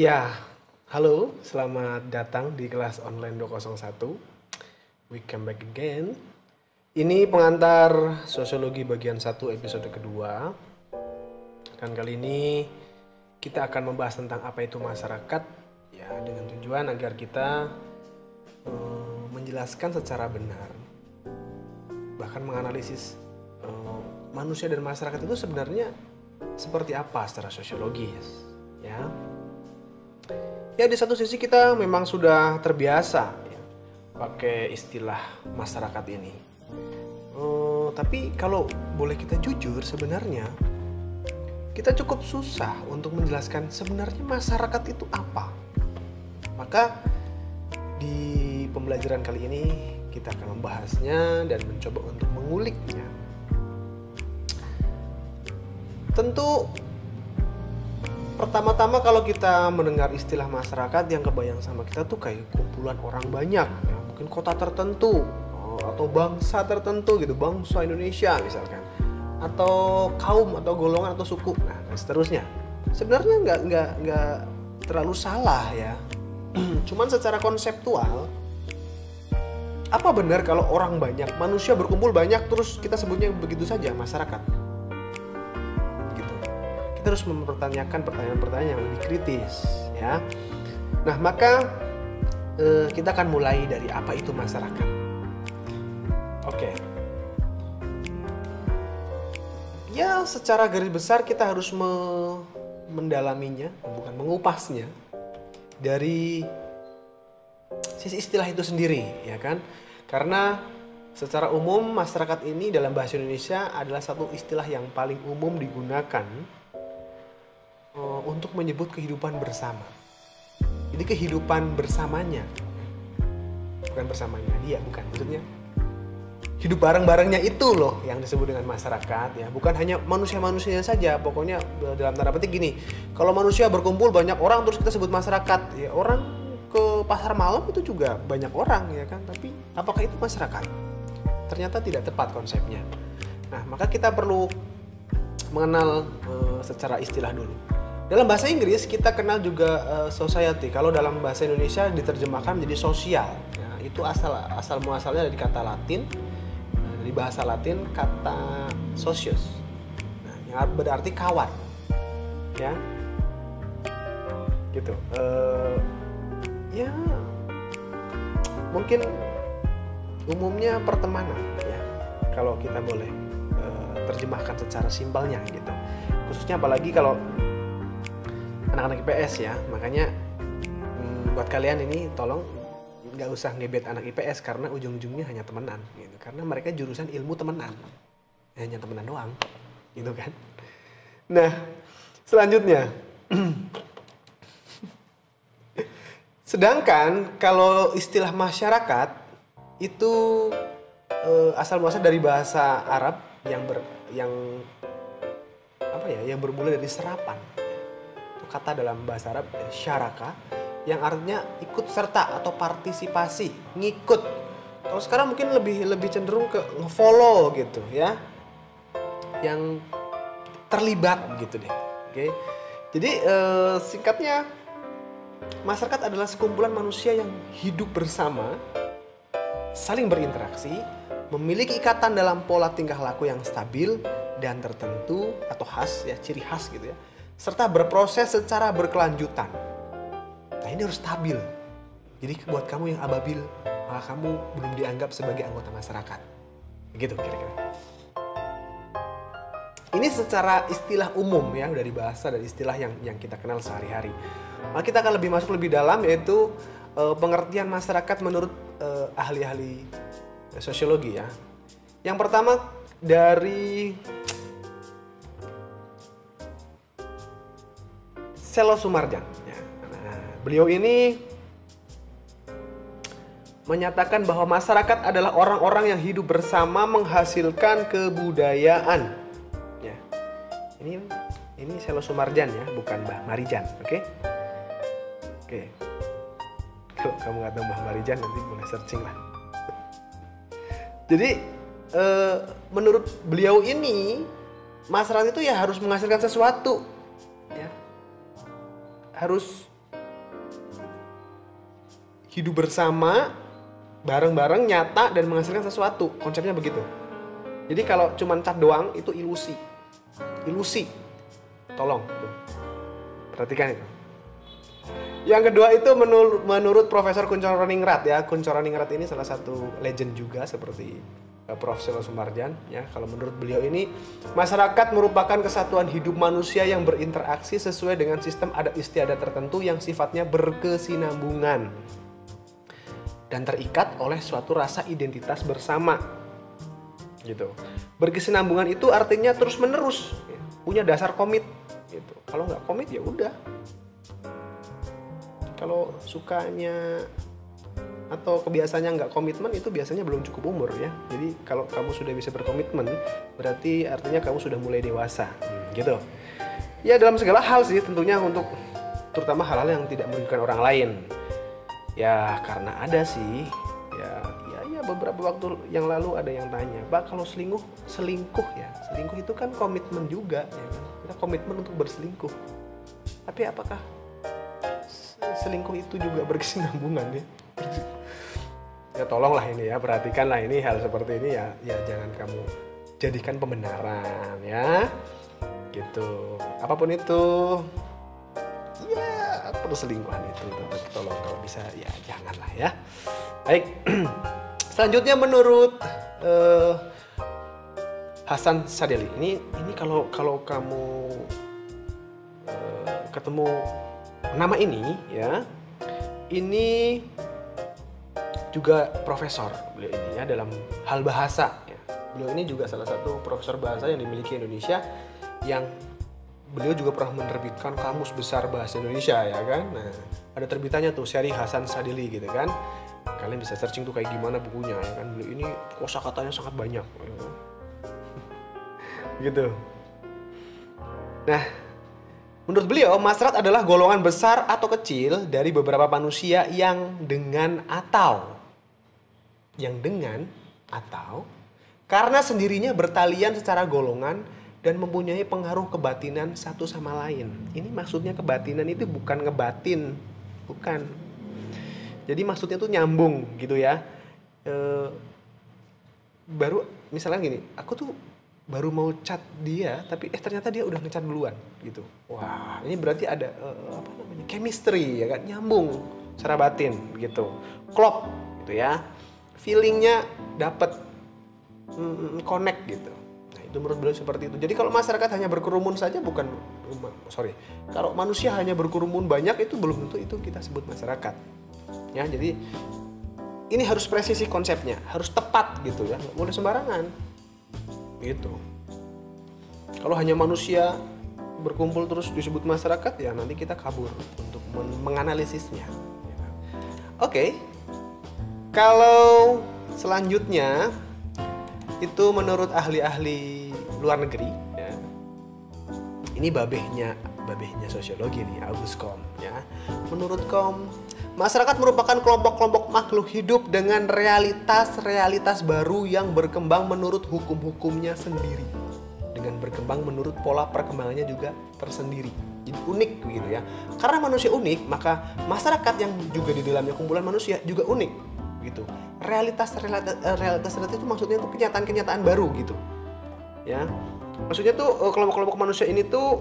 Ya, halo, selamat datang di kelas online 201. We come back again. Ini pengantar sosiologi bagian 1 episode kedua. Dan kali ini kita akan membahas tentang apa itu masyarakat ya dengan tujuan agar kita eh, menjelaskan secara benar bahkan menganalisis eh, manusia dan masyarakat itu sebenarnya seperti apa secara sosiologis ya ya di satu sisi kita memang sudah terbiasa ya, pakai istilah masyarakat ini. Eh, tapi kalau boleh kita jujur sebenarnya kita cukup susah untuk menjelaskan sebenarnya masyarakat itu apa. Maka di pembelajaran kali ini kita akan membahasnya dan mencoba untuk menguliknya. Tentu pertama-tama kalau kita mendengar istilah masyarakat yang kebayang sama kita tuh kayak kumpulan orang banyak. Ya mungkin kota tertentu oh, atau bangsa tertentu gitu bangsa Indonesia misalkan. Atau kaum atau golongan atau suku nah dan seterusnya. Sebenarnya nggak nggak nggak terlalu salah ya. Cuman secara konseptual apa benar kalau orang banyak manusia berkumpul banyak terus kita sebutnya begitu saja masyarakat harus mempertanyakan pertanyaan-pertanyaan yang lebih kritis ya. Nah maka eh, kita akan mulai dari apa itu masyarakat. Oke. Ya secara garis besar kita harus me- mendalaminya bukan mengupasnya dari sisi istilah itu sendiri ya kan? Karena secara umum masyarakat ini dalam bahasa Indonesia adalah satu istilah yang paling umum digunakan eh, untuk menyebut kehidupan bersama. Jadi kehidupan bersamanya. Bukan bersamanya dia bukan. Maksudnya hidup bareng-barengnya itu loh yang disebut dengan masyarakat ya. Bukan hanya manusia-manusianya saja. Pokoknya eh, dalam tanda petik gini kalau manusia berkumpul banyak orang terus kita sebut masyarakat. Ya orang ke pasar malam itu juga banyak orang ya kan? Tapi apakah itu masyarakat? Ternyata tidak tepat konsepnya. Nah maka kita perlu mengenal eh, secara istilah dulu dalam bahasa Inggris kita kenal juga eh, society. Kalau dalam bahasa Indonesia diterjemahkan menjadi sosial. Ya, itu asal asal muasalnya dari kata Latin. Nah, dari bahasa Latin kata socius nah, yang berarti kawan. Ya? Gitu. Eh, ya mungkin umumnya pertemanan ya. Kalau kita boleh eh, terjemahkan secara simpelnya gitu. Khususnya apalagi kalau anak-anak IPS ya. Makanya hmm, buat kalian ini tolong nggak usah ngebet anak IPS karena ujung-ujungnya hanya temenan gitu. Karena mereka jurusan ilmu temenan. Hanya temenan doang gitu kan. Nah selanjutnya. Sedangkan kalau istilah masyarakat itu eh, asal muasal dari bahasa Arab yang ber yang apa ya yang bermula dari serapan kata dalam bahasa Arab eh, syaraka yang artinya ikut serta atau partisipasi ngikut. Kalau sekarang mungkin lebih lebih cenderung ke ngefollow gitu ya. Yang terlibat gitu deh oke. Jadi eh, singkatnya masyarakat adalah sekumpulan manusia yang hidup bersama saling berinteraksi memiliki ikatan dalam pola tingkah laku yang stabil dan tertentu atau khas ya ciri khas gitu ya serta berproses secara berkelanjutan nah ini harus stabil jadi buat kamu yang ababil maka kamu belum dianggap sebagai anggota masyarakat begitu kira-kira ini secara istilah umum ya dari bahasa dan istilah yang yang kita kenal sehari-hari. Maka kita akan lebih masuk lebih dalam yaitu eh, pengertian masyarakat menurut eh, ahli-ahli sosiologi ya. Yang pertama dari Selo Sumarjan. Ya. Nah, beliau ini menyatakan bahwa masyarakat adalah orang-orang yang hidup bersama menghasilkan kebudayaan. Ya. Ini ini Selo Sumarjan ya, bukan Mbah Marijan, oke? Oke. Kalau kamu nggak tahu Mbah Marijan nanti boleh searching lah. Jadi eh, menurut beliau ini masyarakat itu ya harus menghasilkan sesuatu, ya harus hidup bersama bareng-bareng nyata dan menghasilkan sesuatu. Konsepnya begitu. Jadi kalau cuma cat doang itu ilusi. Ilusi. Tolong. Perhatikan itu. Yang kedua itu menurut, menurut Profesor Kuncoro Ningrat ya. Kuncoro Ningrat ini salah satu legend juga seperti Prof. Selo Sumarjan ya. Kalau menurut beliau ini masyarakat merupakan kesatuan hidup manusia yang berinteraksi sesuai dengan sistem adat istiadat tertentu yang sifatnya berkesinambungan dan terikat oleh suatu rasa identitas bersama. Gitu. Berkesinambungan itu artinya terus menerus ya. punya dasar komit. Gitu. Kalau nggak komit ya udah. Kalau sukanya atau kebiasaannya nggak komitmen itu biasanya belum cukup umur ya. Jadi kalau kamu sudah bisa berkomitmen berarti artinya kamu sudah mulai dewasa. Hmm, gitu. Ya dalam segala hal sih tentunya untuk terutama hal-hal yang tidak merugikan orang lain. Ya karena ada sih. Ya ya ya beberapa waktu yang lalu ada yang tanya pak kalau selingkuh selingkuh ya? Selingkuh itu kan komitmen juga ya kan? Kita komitmen untuk berselingkuh. Tapi apakah selingkuh itu juga berkesinambungan ya ya tolonglah ini ya perhatikanlah ini hal seperti ini ya. Ya jangan kamu jadikan pembenaran ya. Gitu. Apa pun itu. Ya perselingkuhan itu tolong kalau bisa. Ya janganlah ya. Baik. Selanjutnya menurut uh, Hasan Sadeli. Ini ini kalau kalau kamu uh, ketemu nama ini ya ini juga profesor. Beliau ini ya dalam hal bahasa ya. beliau ini juga salah satu profesor bahasa yang dimiliki Indonesia yang beliau juga pernah menerbitkan kamus besar bahasa Indonesia ya kan? Nah ada terbitannya tuh Syari Hasan Sadili gitu kan? Kalian bisa searching tuh kayak gimana bukunya ya kan? Beliau ini kosakatanya sangat banyak gitu. Nah Menurut beliau, masyarakat adalah golongan besar atau kecil dari beberapa manusia yang dengan atau yang dengan atau karena sendirinya bertalian secara golongan dan mempunyai pengaruh kebatinan satu sama lain. Ini maksudnya kebatinan itu bukan ngebatin, bukan. Jadi maksudnya tuh nyambung gitu ya. E, baru misalnya gini, aku tuh baru mau chat dia, tapi eh ternyata dia udah ngecat duluan gitu. Wah, ini berarti ada uh, apa namanya chemistry ya kan, nyambung secara batin gitu, klop gitu ya. Feelingnya dapat mm, connect gitu itu menurut beliau seperti itu. Jadi kalau masyarakat hanya berkerumun saja bukan sorry. Kalau manusia hanya berkerumun banyak itu belum tentu itu kita sebut masyarakat. Ya, jadi ini harus presisi konsepnya, harus tepat gitu ya, nggak boleh sembarangan. Gitu. Kalau hanya manusia berkumpul terus disebut masyarakat ya nanti kita kabur untuk menganalisisnya. Oke. Okay. Kalau selanjutnya itu menurut ahli-ahli luar negeri ya. Ini babehnya babehnya sosiologi nih August Kom ya. Menurut Kom masyarakat merupakan kelompok-kelompok makhluk hidup dengan realitas-realitas baru yang berkembang menurut hukum-hukumnya sendiri. Dengan berkembang menurut pola perkembangannya juga tersendiri. Jadi unik begitu ya. Karena manusia unik, maka masyarakat yang juga di dalamnya kumpulan manusia juga unik gitu. Realitas realitas realitas, realitas itu maksudnya itu kenyataan-kenyataan baru gitu ya maksudnya tuh eh, kelompok-kelompok manusia ini tuh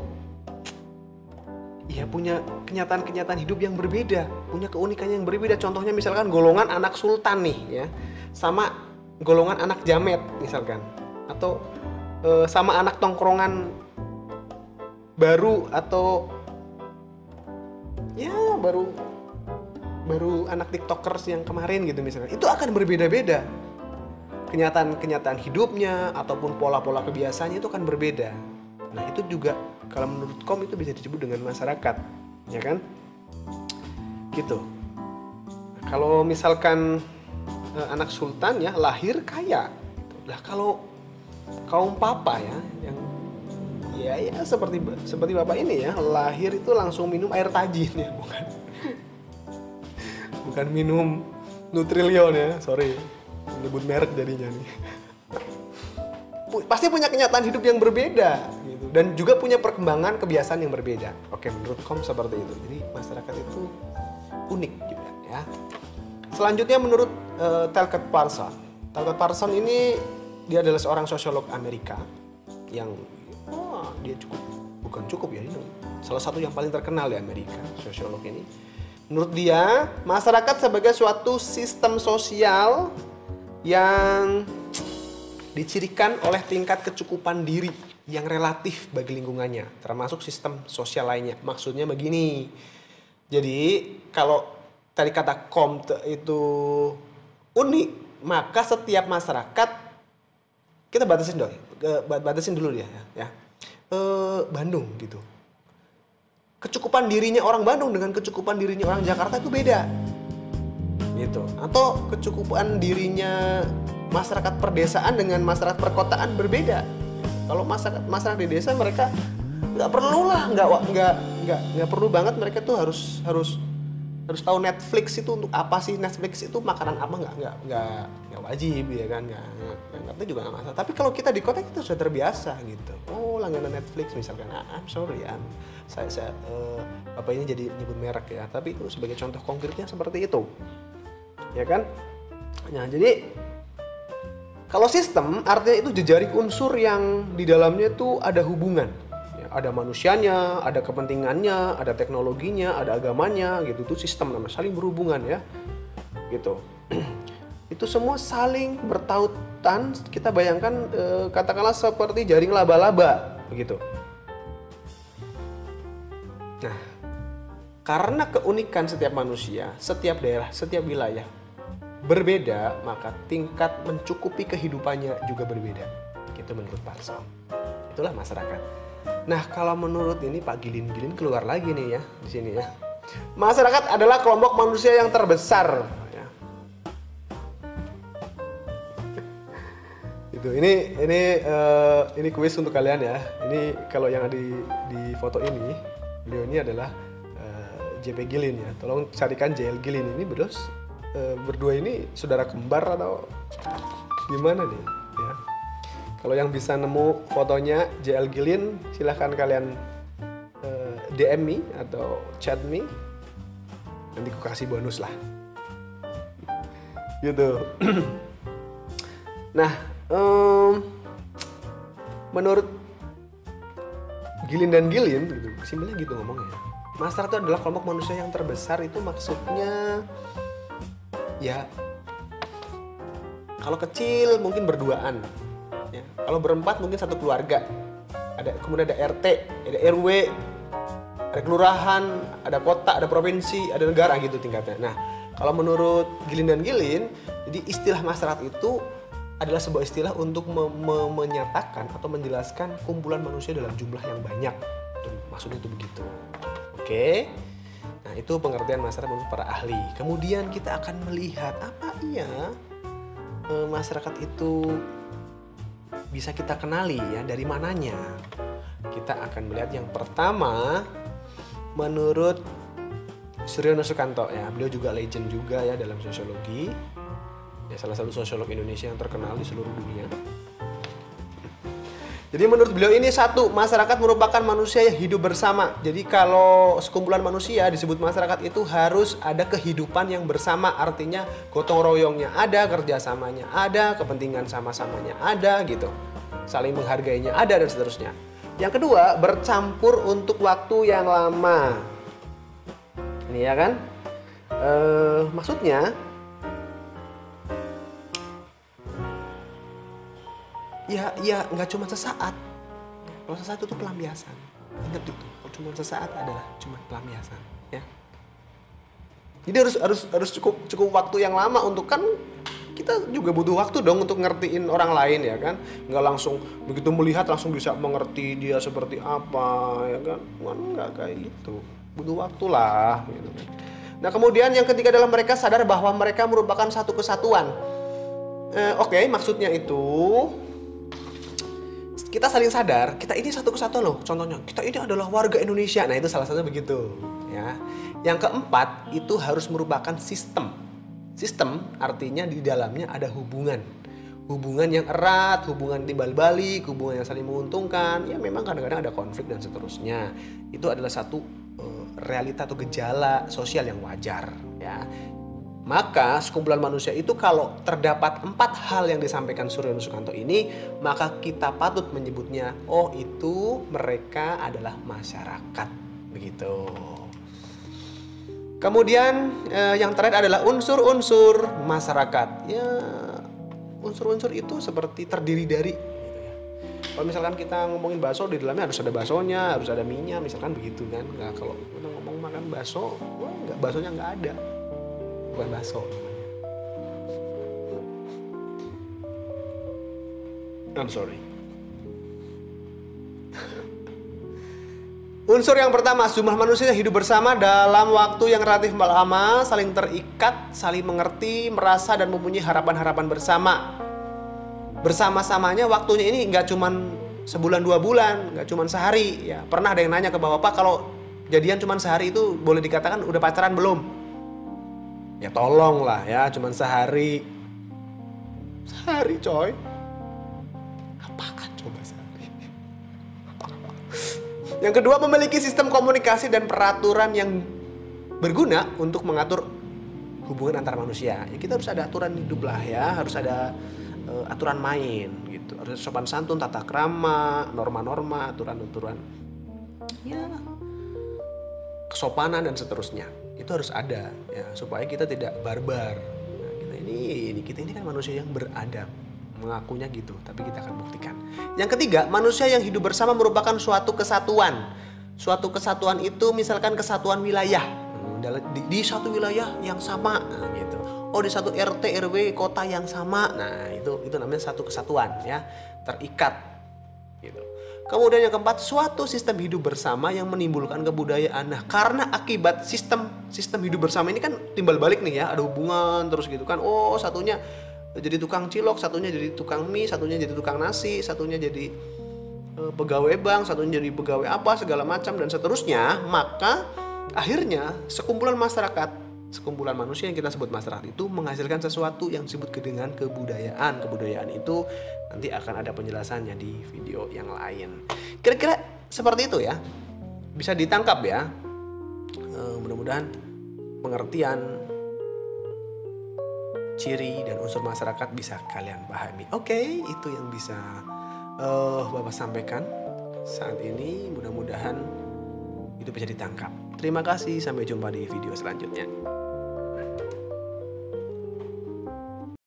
ya punya kenyataan-kenyataan hidup yang berbeda, punya keunikan yang berbeda. Contohnya misalkan golongan anak sultan nih ya, sama golongan anak jamet misalkan, atau e, sama anak tongkrongan baru atau ya baru baru anak tiktokers yang kemarin gitu misalkan, itu akan berbeda-beda kenyataan-kenyataan hidupnya ataupun pola-pola kebiasaannya itu kan berbeda. Nah itu juga kalau menurut Kom itu bisa disebut dengan masyarakat, ya kan? Gitu. Kalau misalkan eh, anak sultan ya lahir kaya, lah kalau kaum papa ya yang ya ya seperti seperti bapak ini ya lahir itu langsung minum air tajin ya bukan bukan minum Nutrilion ya sorry. Nyebut merek jadinya nih. Pasti punya kenyataan hidup yang berbeda gitu. Dan juga punya perkembangan kebiasaan yang berbeda. Oke menurut kom seperti itu. Jadi masyarakat itu unik juga ya. Selanjutnya menurut uh, Talcott Parson, Talcott Parson ini dia adalah seorang sosiolog Amerika yang oh, dia cukup bukan cukup ya ini salah satu yang paling terkenal di Amerika sosiolog ini. Menurut dia, masyarakat sebagai suatu sistem sosial yang dicirikan oleh tingkat kecukupan diri yang relatif bagi lingkungannya, termasuk sistem sosial lainnya. Maksudnya begini. Jadi, kalau tadi kata Comte itu unik, maka setiap masyarakat kita batasin dong, batasin dulu dia ya. E, Bandung gitu. Kecukupan dirinya orang Bandung dengan kecukupan dirinya orang Jakarta itu beda. Gitu. Atau kecukupan dirinya masyarakat perdesaan dengan masyarakat perkotaan berbeda. Kalau masyarakat masyarakat di desa mereka nggak perlu lah, nggak nggak nggak nggak perlu banget mereka tuh harus harus harus tahu Netflix itu untuk apa sih? Netflix itu makanan apa? Nggak nggak nggak nggak wajib ya kan? Nggak ngerti juga nggak masalah. Tapi kalau kita di kota kita sudah terbiasa gitu. Oh langganan Netflix misalkan. Ah, I'm sorry ya saya saya uh, apa ini jadi nyebut merek ya. Tapi itu sebagai contoh konkretnya seperti itu. Ya kan? Nah jadi kalau sistem artinya itu jejaring unsur yang di dalamnya itu ada hubungan. Ada manusianya, ada kepentingannya, ada teknologinya, ada agamanya gitu. Itu sistem namanya saling berhubungan ya. Gitu. itu semua saling bertautan. Kita bayangkan e, katakanlah seperti jaring laba-laba begitu. Nah, karena keunikan setiap manusia, setiap daerah, setiap wilayah berbeda, maka tingkat mencukupi kehidupannya juga berbeda. Itu menurut Parson. Itulah masyarakat. Nah, kalau menurut ini Pak Gilin-Gilin keluar lagi nih ya di sini ya. Masyarakat adalah kelompok manusia yang terbesar. Ya. itu ini ini uh, ini kuis untuk kalian ya. Ini kalau yang di di foto ini beliau ini adalah uh, eh, JP Gilin ya. Tolong carikan JL Gilin ini terus e, berdua ini saudara kembar atau gimana nih ya kalau yang bisa nemu fotonya JL Gilin silahkan kalian e, eh, DM me atau chat me. Nanti aku kasih bonus lah. Gitu. Nah um, menurut Gilin dan Gilin gitu simpelnya gitu ngomongnya. Master itu adalah kelompok manusia yang terbesar itu maksudnya ya kalau kecil mungkin berduaan kalau berempat mungkin satu keluarga. Ada kemudian ada RT ada RW ada kelurahan ada kota ada provinsi ada negara gitu tingkatnya. Nah kalau menurut Gilin dan Gilin jadi istilah masyarakat itu adalah sebuah istilah untuk me me menyatakan atau menjelaskan kumpulan manusia dalam jumlah yang banyak. Maksudnya itu begitu. Oke? Nah, itu pengertian masyarakat menurut para ahli. Kemudian kita akan melihat apa iya e, masyarakat itu bisa kita kenali ya dari mananya. Kita akan melihat yang pertama menurut Suryono Sukanto ya. Beliau juga legend juga ya dalam sosiologi. Ya salah satu sosiolog Indonesia yang terkenal di seluruh dunia. Jadi menurut beliau ini satu, masyarakat merupakan manusia yang hidup bersama. Jadi kalau sekumpulan manusia disebut masyarakat itu harus ada kehidupan yang bersama, artinya gotong royongnya ada, kerjasamanya ada, kepentingan sama-samanya ada gitu. Saling menghargainya ada dan seterusnya. Yang kedua, bercampur untuk waktu yang lama. Ini ya kan? E, maksudnya ya ya nggak cuma sesaat. Kalau sesaat itu pelampiasan. Ingat itu. Kalau cuma sesaat adalah cuma pelampiasan ya. Jadi harus harus harus cukup cukup waktu yang lama untuk kan kita juga butuh waktu dong untuk ngertiin orang lain ya kan? Nggak langsung begitu melihat langsung bisa mengerti dia seperti apa ya kan? Nggak kayak gitu. Butuh waktu lah gitu. Kan nah kemudian yang ketiga adalah mereka sadar bahwa mereka merupakan satu kesatuan. Eh, oke okay, maksudnya itu kita saling sadar kita ini satu kesatuan loh. Contohnya kita ini adalah warga Indonesia. Nah itu salah satunya begitu ya. Yang keempat itu harus merupakan sistem. Sistem artinya di dalamnya ada hubungan. Hubungan yang erat hubungan timbal balik hubungan yang saling menguntungkan. Ya memang kadang-kadang ada konflik dan seterusnya. Itu adalah satu uh, realita atau gejala sosial yang wajar ya Maka sekumpulan manusia itu kalau terdapat empat hal yang disampaikan Suryono Sukanto ini, maka kita patut menyebutnya, oh itu mereka adalah masyarakat. Begitu. Kemudian eh, yang terakhir adalah unsur-unsur masyarakat. Ya, unsur-unsur itu seperti terdiri dari gitu ya. Kalau misalkan kita ngomongin bakso di dalamnya harus ada baksonya, harus ada minyak, misalkan begitu kan. Nah, kalau kita ngomong makan bakso, wah baksonya nggak ada bukan bakso I'm sorry. Unsur yang pertama, jumlah manusia yang hidup bersama dalam waktu yang relatif lama, saling terikat, saling mengerti, merasa dan mempunyai harapan-harapan bersama. Bersama-samanya waktunya ini nggak cuman sebulan dua bulan, nggak cuman sehari. Ya pernah ada yang nanya ke bapak, kalau jadian cuman sehari itu boleh dikatakan udah pacaran belum? Ya tolong lah ya cuman sehari. Sehari coy. Apaan coba sehari? Yang kedua memiliki sistem komunikasi dan peraturan yang berguna untuk mengatur hubungan antar manusia. Ya kita harus ada aturan hidup lah ya harus ada uh, aturan main gitu. Harus sopan santun tata krama norma-norma aturan-aturan. Ya kesopanan dan seterusnya itu harus ada ya supaya kita tidak barbar. Nah, kita ini ini kita ini kan manusia yang beradab. Mengakunya gitu tapi kita akan buktikan. Yang ketiga manusia yang hidup bersama merupakan suatu kesatuan. Suatu kesatuan itu misalkan kesatuan wilayah. Hmm, di, di satu wilayah yang sama nah, gitu. Oh di satu RT RW kota yang sama. Nah itu itu namanya satu kesatuan ya. Terikat Kemudian yang keempat, suatu sistem hidup bersama yang menimbulkan kebudayaan. Nah, karena akibat sistem sistem hidup bersama ini kan timbal balik nih ya, ada hubungan terus gitu kan. Oh, satunya jadi tukang cilok, satunya jadi tukang mie, satunya jadi tukang nasi, satunya jadi uh, pegawai bank, satunya jadi pegawai apa segala macam dan seterusnya. Maka akhirnya sekumpulan masyarakat sekumpulan manusia yang kita sebut masyarakat itu menghasilkan sesuatu yang disebut dengan kebudayaan. Kebudayaan itu nanti akan ada penjelasannya di video yang lain. Kira-kira seperti itu ya. Bisa ditangkap ya. E, mudah-mudahan pengertian ciri dan unsur masyarakat bisa kalian pahami. Oke, okay, itu yang bisa uh, Bapak sampaikan saat ini. Mudah-mudahan itu bisa ditangkap. Terima kasih, sampai jumpa di video selanjutnya.